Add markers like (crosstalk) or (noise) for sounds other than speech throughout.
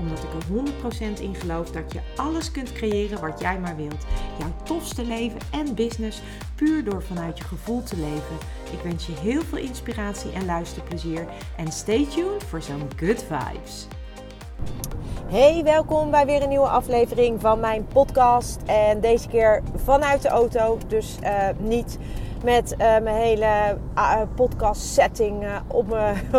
Omdat ik er 100% in geloof dat je alles kunt creëren wat jij maar wilt. Jouw tofste leven en business puur door vanuit je gevoel te leven. Ik wens je heel veel inspiratie en luisterplezier. En stay tuned voor zo'n good vibes. Hey, welkom bij weer een nieuwe aflevering van mijn podcast. En deze keer vanuit de auto. Dus uh, niet met uh, mijn hele uh, podcast setting op mijn (laughs)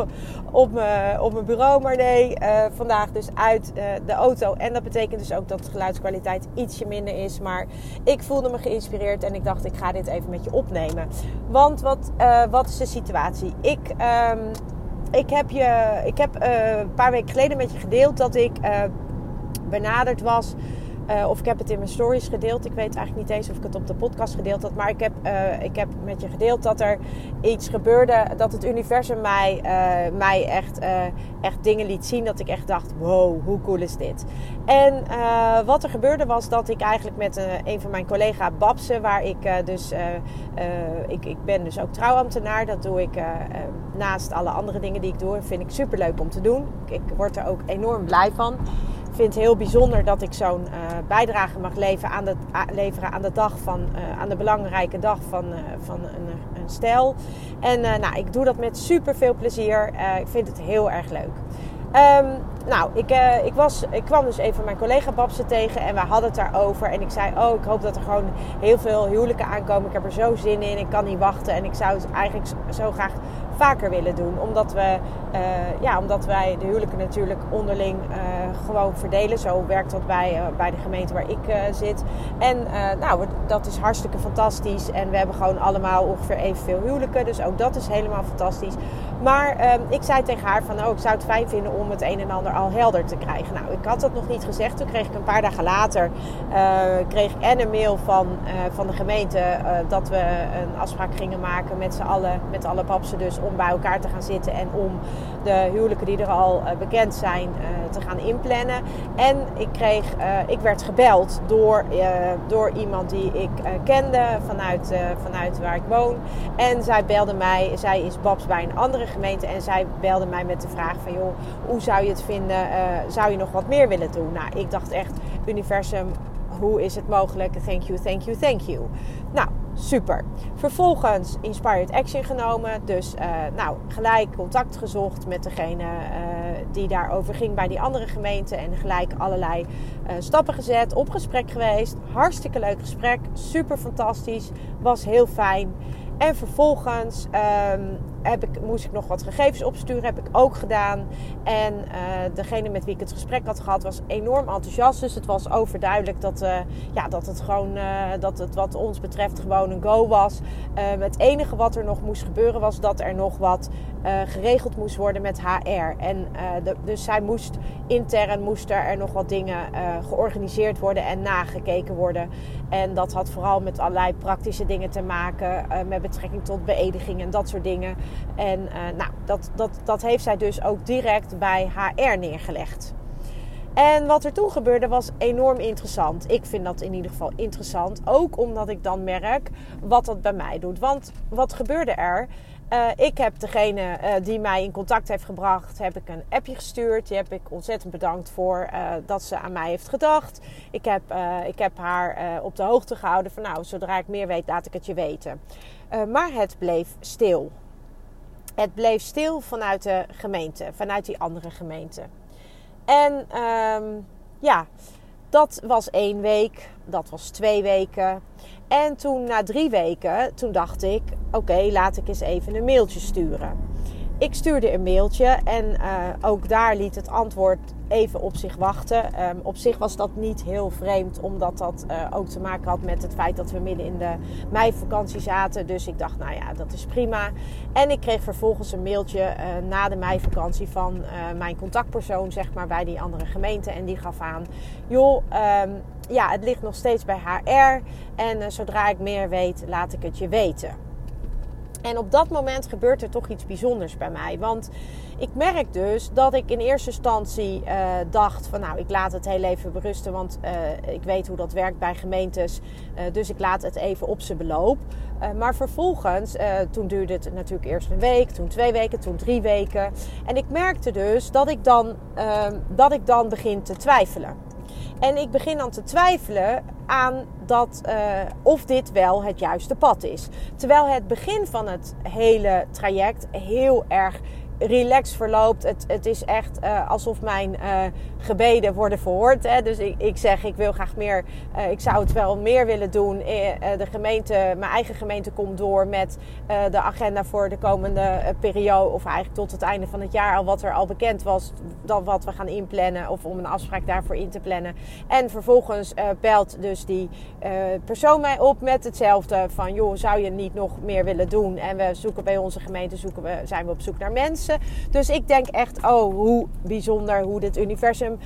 op op mijn bureau. Maar nee, vandaag dus uit de auto. En dat betekent dus ook dat de geluidskwaliteit ietsje minder is. Maar ik voelde me geïnspireerd en ik dacht ik ga dit even met je opnemen. Want wat, wat is de situatie? Ik... Um, ik heb, je, ik heb een paar weken geleden met je gedeeld dat ik benaderd was uh, of ik heb het in mijn stories gedeeld. Ik weet eigenlijk niet eens of ik het op de podcast gedeeld had. Maar ik heb, uh, ik heb met je gedeeld dat er iets gebeurde. Dat het universum mij, uh, mij echt, echt dingen liet zien. Dat ik echt dacht: wow, hoe cool is dit? En wat er gebeurde was dat ik eigenlijk met een van mijn collega Babsen, waar ik dus. ik, ik ben dus ook trouwambtenaar. Dat doe ik naast alle andere dingen die ik doe. Vind ik super leuk om te doen. Ik word er ook enorm blij van vind het heel bijzonder dat ik zo'n uh, bijdrage mag leveren aan de, leveren aan de dag van, uh, aan de belangrijke dag van, uh, van een, een stijl. En nou, ik doe dat met super veel plezier. ik vind het heel erg leuk. Um, nou, ik, ik, was, ik kwam dus even mijn collega Babse tegen en we hadden het daarover. En ik zei, oh, ik hoop dat er gewoon heel veel huwelijken aankomen. Ik heb er zo zin in, ik kan niet wachten. En ik zou het eigenlijk zo graag vaker willen doen. Omdat, we, uh, ja, omdat wij de huwelijken natuurlijk onderling uh, gewoon verdelen. Zo werkt dat bij, uh, bij de gemeente waar ik zit. En nou, dat is hartstikke fantastisch. En we hebben gewoon allemaal ongeveer evenveel huwelijken. Dus ook dat is helemaal fantastisch. Maar ehm, ik zei tegen haar van, oh, ik zou het fijn vinden om het een en ander al helder te krijgen. Nou, ik had dat nog niet gezegd. Toen kreeg ik een paar dagen later kreeg en een mail van, van de gemeente dat we een afspraak gingen maken met z'n allen, met alle papsen dus, om bij elkaar te gaan zitten en om de huwelijken die er al uh, bekend zijn uh, te gaan inplannen. En ik, kreeg, uh, ik werd gebeld door, door iemand die ik kende vanuit, vanuit waar ik woon. En zij belde mij, zij is Babs bij een andere gemeente en zij belde mij met de vraag van joh, hoe zou je het vinden? zou je nog wat meer willen doen? Nou, ik dacht echt, universum, hoe is het mogelijk? Thank you, thank you, thank you. Nou, super. Vervolgens Inspired Action genomen. Dus uh, nou, gelijk contact gezocht met degene uh, die daarover ging bij die andere gemeente. En gelijk allerlei uh, stappen gezet. Op gesprek geweest. Hartstikke leuk gesprek. Super fantastisch. Was heel fijn. En vervolgens um, heb ik, moest ik nog wat gegevens opsturen. Heb ik ook gedaan. En uh, degene met wie ik het gesprek had gehad was enorm enthousiast. Dus het was overduidelijk dat, uh, ja, dat het gewoon, uh, dat het wat ons betreft gewoon een go was. het enige wat er nog moest gebeuren was dat er nog wat geregeld moest worden met HR. En de, dus zij moest intern moesten er nog wat dingen georganiseerd worden en nagekeken worden. En dat had vooral met allerlei praktische dingen te maken. met betrekking tot beëdiging en dat soort dingen. En nou, dat, dat, dat heeft zij dus ook direct bij HR neergelegd. En wat er toen gebeurde was enorm interessant. Ik vind dat in ieder geval interessant. Ook omdat ik dan merk wat dat bij mij doet. Want wat gebeurde er? Uh, ik heb degene uh, die mij in contact heeft gebracht, heb ik een appje gestuurd. Die heb ik ontzettend bedankt voor uh, dat ze aan mij heeft gedacht. Ik heb, ik heb haar op de hoogte gehouden van nou, zodra ik meer weet, laat ik het je weten. maar het bleef stil. Het bleef stil vanuit de gemeente, vanuit die andere gemeente. En um, ja, dat was één week, dat was twee weken. En toen na drie weken, toen dacht ik, oké, laat ik eens even een mailtje sturen. Ik stuurde een mailtje en uh, ook daar liet het antwoord even op zich wachten. Um, op zich was dat niet heel vreemd, omdat dat uh, ook te maken had met het feit dat we midden in de meivakantie zaten. Dus ik dacht, nou ja, dat is prima. En ik kreeg vervolgens een mailtje uh, na de meivakantie van mijn contactpersoon, zeg maar, bij die andere gemeente. En die gaf aan, joh, um, ja, het ligt nog steeds bij HR. En zodra ik meer weet, laat ik het je weten. En op dat moment gebeurt er toch iets bijzonders bij mij. Want ik merk dus dat ik in eerste instantie uh, dacht van nou, ik laat het heel even berusten. Want uh, ik weet hoe dat werkt bij gemeentes. Uh, dus ik laat het even op zijn beloop. maar vervolgens, toen duurde het natuurlijk eerst een week, toen twee weken, toen drie weken. En ik merkte dus dat ik dan, ehm, dat ik dan begin te twijfelen. En ik begin dan te twijfelen aan dat, uh, of dit wel het juiste pad is. Terwijl het begin van het hele traject heel erg relaxed verloopt. Het, het is echt uh, alsof mijn uh, gebeden worden verhoord. Hè. Dus ik, ik zeg, ik wil graag meer. Uh, ik zou het wel meer willen doen. de gemeente, mijn eigen gemeente komt door met de agenda voor de komende periode. Of eigenlijk tot het einde van het jaar al wat er al bekend was. Dan wat we gaan inplannen. Of om een afspraak daarvoor in te plannen. En vervolgens belt dus die persoon mij op met hetzelfde. Van joh, zou je niet nog meer willen doen? En we zoeken bij onze gemeente, zoeken we, zijn we op zoek naar mensen. Dus ik denk echt, oh, hoe bijzonder hoe dit universum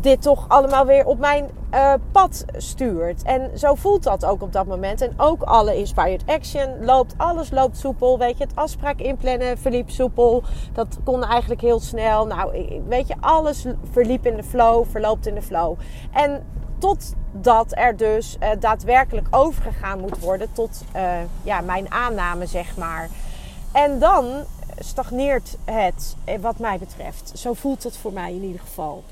dit toch allemaal weer op mijn uh, pad stuurt. En zo voelt dat ook op dat moment. En ook alle inspired action loopt, alles loopt soepel. Weet je, het afspraak inplannen verliep soepel. Dat kon eigenlijk heel snel. Nou, weet je, alles verliep in de flow, verloopt in de flow. En totdat er dus uh, daadwerkelijk overgegaan moet worden tot uh, ja, mijn aanname, zeg maar. En dan stagneert het, eh, wat mij betreft. Zo voelt het voor mij in ieder geval.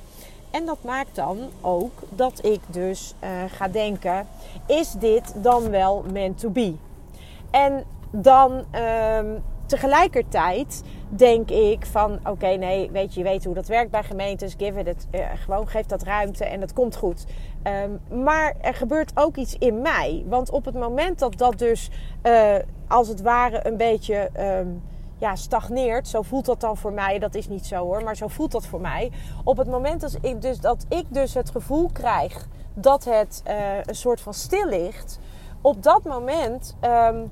En dat maakt dan ook dat ik dus uh, ga denken: is dit dan wel meant to be? En dan um, tegelijkertijd denk ik van: oké, nee, weet je, je weet hoe dat werkt bij gemeentes. Uh, gewoon geef dat ruimte en het komt goed. Um, maar er gebeurt ook iets in mij. Want op het moment dat dat dus als het ware een beetje. Um, ja, stagneert. Zo voelt dat dan voor mij. Dat is niet zo hoor, maar zo voelt dat voor mij. Op het moment dat ik dus, dat ik dus het gevoel krijg dat het uh, een soort van stil ligt. Op dat moment um,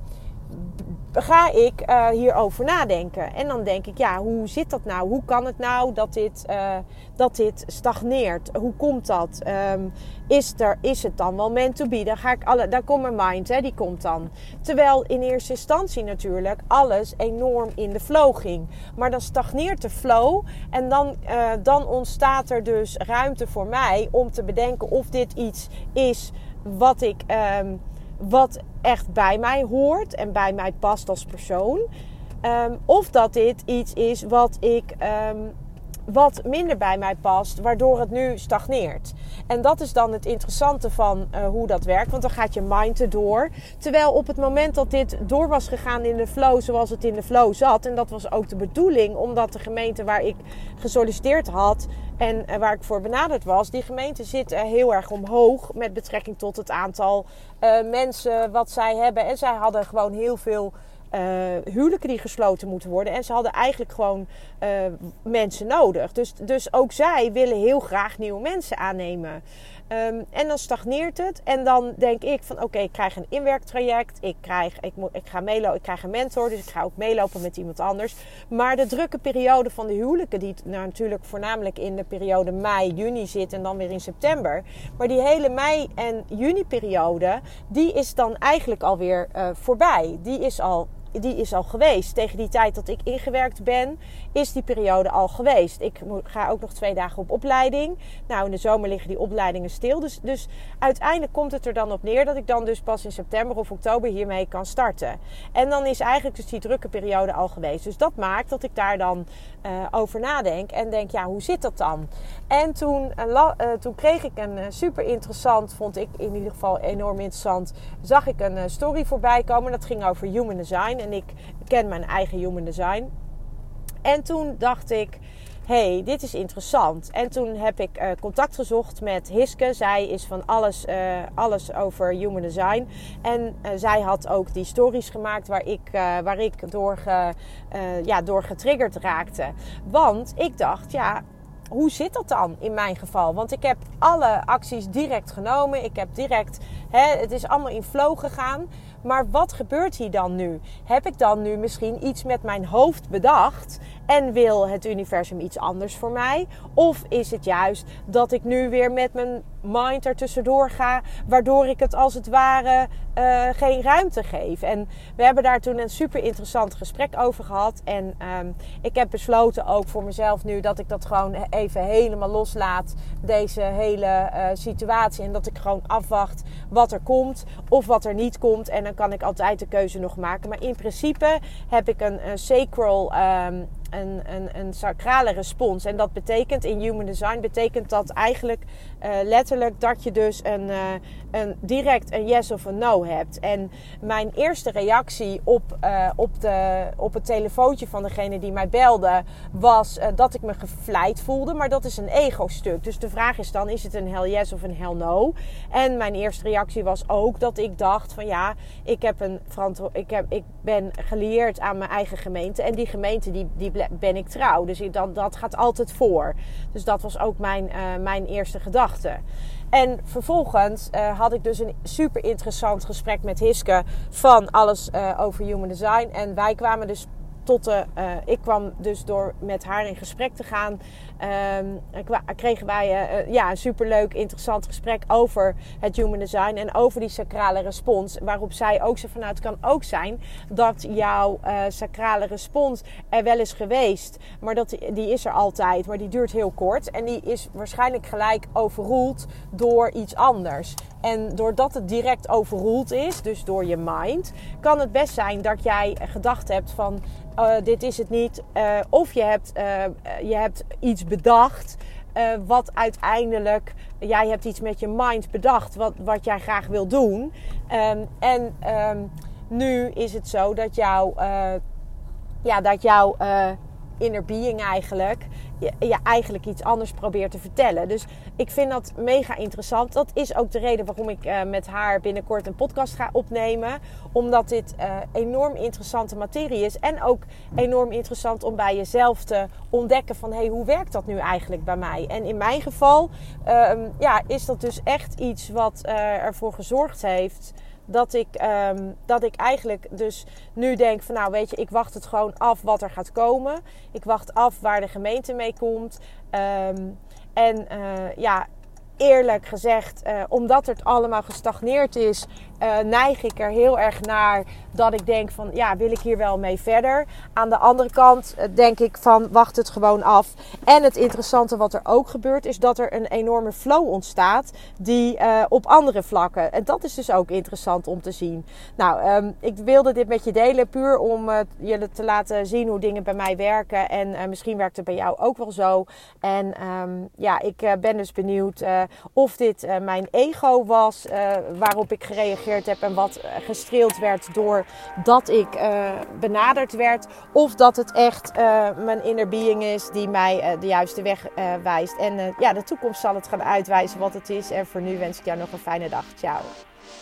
ga ik uh, hierover nadenken. En dan denk ik, ja, hoe zit dat nou? Hoe kan het nou dat dit, uh, dat dit stagneert? Hoe komt dat? Um, is, er, is het dan wel meant to be? Daar, ga ik alle, daar komt mijn mind, hè, die komt dan. Terwijl in eerste instantie natuurlijk alles enorm in de flow ging. Maar dan stagneert de flow en dan, uh, dan ontstaat er dus ruimte voor mij om te bedenken of dit iets is wat ik... Um, wat echt bij mij hoort en bij mij past als persoon. Um, of dat dit iets is wat ik um, wat minder bij mij past, waardoor het nu stagneert. En dat is dan het interessante van uh, hoe dat werkt, want dan gaat je mind erdoor. Terwijl op het moment dat dit door was gegaan in de flow zoals het in de flow zat, en dat was ook de bedoeling, omdat de gemeente waar ik gesolliciteerd had en uh, waar ik voor benaderd was, die gemeente zit uh, heel erg omhoog met betrekking tot het aantal mensen wat zij hebben. En zij hadden gewoon heel veel uh, huwelijken die gesloten moeten worden. En ze hadden eigenlijk gewoon uh, mensen nodig. Dus, dus ook zij willen heel graag nieuwe mensen aannemen. Um, en dan stagneert het. En dan denk ik van oké, ik krijg een inwerktraject. Ik, krijg, ik, moet, ik, ga meelopen, ik krijg een mentor. Dus ik ga ook meelopen met iemand anders. Maar de drukke periode van de huwelijken, die nou, natuurlijk voornamelijk in de periode mei, juni zit en dan weer in september. Maar die hele mei- en juni periode, die is dan eigenlijk alweer uh, voorbij. Die is al die is al geweest. Tegen die tijd dat ik ingewerkt ben, is die periode al geweest. Ik ga ook nog twee dagen op opleiding. Nou, in de zomer liggen die opleidingen stil. Dus, dus uiteindelijk komt het er dan op neer dat ik dan dus pas in september of oktober hiermee kan starten. En dan is eigenlijk dus die drukke periode al geweest. Dus dat maakt dat ik daar dan uh, over nadenk en denk, ja, hoe zit dat dan? En toen, uh, uh, toen kreeg ik een super interessant, vond ik in ieder geval enorm interessant, zag ik een story voorbij komen. Dat ging over human design en ik ken mijn eigen human design. En toen dacht ik, hey, dit is interessant. En toen heb ik uh, contact gezocht met Hiske. Zij is van alles, uh, alles over human design. En uh, zij had ook die stories gemaakt waar ik, waar ik door, ge, ja, door getriggerd raakte. Want ik dacht, ja, hoe zit dat dan in mijn geval? Want ik heb alle acties direct genomen. Ik heb direct, hè, het is allemaal in flow gegaan. Maar wat gebeurt hier dan nu? Heb ik dan nu misschien iets met mijn hoofd bedacht En wil het universum iets anders voor mij? Of is het juist dat ik nu weer met mijn mind er tussendoor ga, waardoor ik het als het ware uh, geen ruimte geef? En we hebben daar toen een super interessant gesprek over gehad. En um, ik heb besloten ook voor mezelf nu dat ik dat gewoon even helemaal loslaat, deze hele uh, situatie. En dat ik gewoon afwacht wat er komt of wat er niet komt. En dan kan ik altijd de keuze nog maken. Maar in principe heb ik een, sacral um, een, een, een sacrale respons. En dat betekent in human design betekent dat eigenlijk uh, letterlijk dat je dus een, uh, een direct een yes of een no hebt. En mijn eerste reactie op, uh, op, de, op het telefoontje van degene die mij belde was dat ik me gevleid voelde. Maar dat is een ego-stuk. Dus de vraag is dan: is het een hell yes of een hell no? En mijn eerste reactie was ook dat ik dacht: van ja, ik, heb een ik, heb, ik ben gelieerd aan mijn eigen gemeente. En die gemeente die, die ben ik trouw. Dus dat, dat gaat altijd voor. Dus dat was ook mijn, uh, mijn eerste gedachte. En vervolgens uh, had ik dus een super interessant gesprek met Hiske van alles uh, over human design. En wij kwamen dus tot de, ik kwam dus door met haar in gesprek te gaan. Uh, kregen wij uh, ja, een superleuk, interessant gesprek over het human design en over die sacrale respons. Waarop zij ook zei: van nou, kan ook zijn dat jouw sacrale respons er wel is geweest, maar dat, die is er altijd, maar die duurt heel kort. En die is waarschijnlijk gelijk overroeld door iets anders. En doordat het direct overroeld is, dus door je mind, kan het best zijn dat jij gedacht hebt van dit is het niet. Of je hebt, je hebt iets bedacht wat uiteindelijk, jij hebt iets met je mind bedacht wat, wat jij graag wil doen. Um, en um, nu is het zo dat jouw, ja, dat jouw inner being eigenlijk je, eigenlijk iets anders probeert te vertellen. Dus ik vind dat mega interessant. Dat is ook de reden waarom ik uh, met haar binnenkort een podcast ga opnemen. Omdat dit uh, enorm interessante materie is. En ook enorm interessant om bij jezelf te ontdekken van... hey, hoe werkt dat nu eigenlijk bij mij? En in mijn geval um, ja, is dat dus echt iets wat uh, ervoor gezorgd heeft dat ik, um, dat ik eigenlijk dus nu denk van nou weet je, ik wacht het gewoon af wat er gaat komen. Ik wacht af waar de gemeente mee komt. Um, en uh, ja, eerlijk gezegd, uh, omdat het allemaal gestagneerd is, uh, neig ik er heel erg naar dat ik denk van ja, wil ik hier wel mee verder? Aan de andere kant uh, denk ik van wacht het gewoon af. En het interessante wat er ook gebeurt is dat er een enorme flow ontstaat die uh, op andere vlakken. En dat is dus ook interessant om te zien. Nou, um, ik wilde dit met je delen puur om je te laten zien hoe dingen bij mij werken. En misschien werkt het bij jou ook wel zo. En um, ja, ik ben dus benieuwd of dit mijn ego was waarop ik gereageerd heb en wat eh, gestreeld werd doordat ik uh, benaderd werd. Of dat het echt uh, mijn inner being is die mij de juiste weg wijst. En ja, de toekomst zal het gaan uitwijzen wat het is. En voor nu wens ik jou nog een fijne dag. Ciao.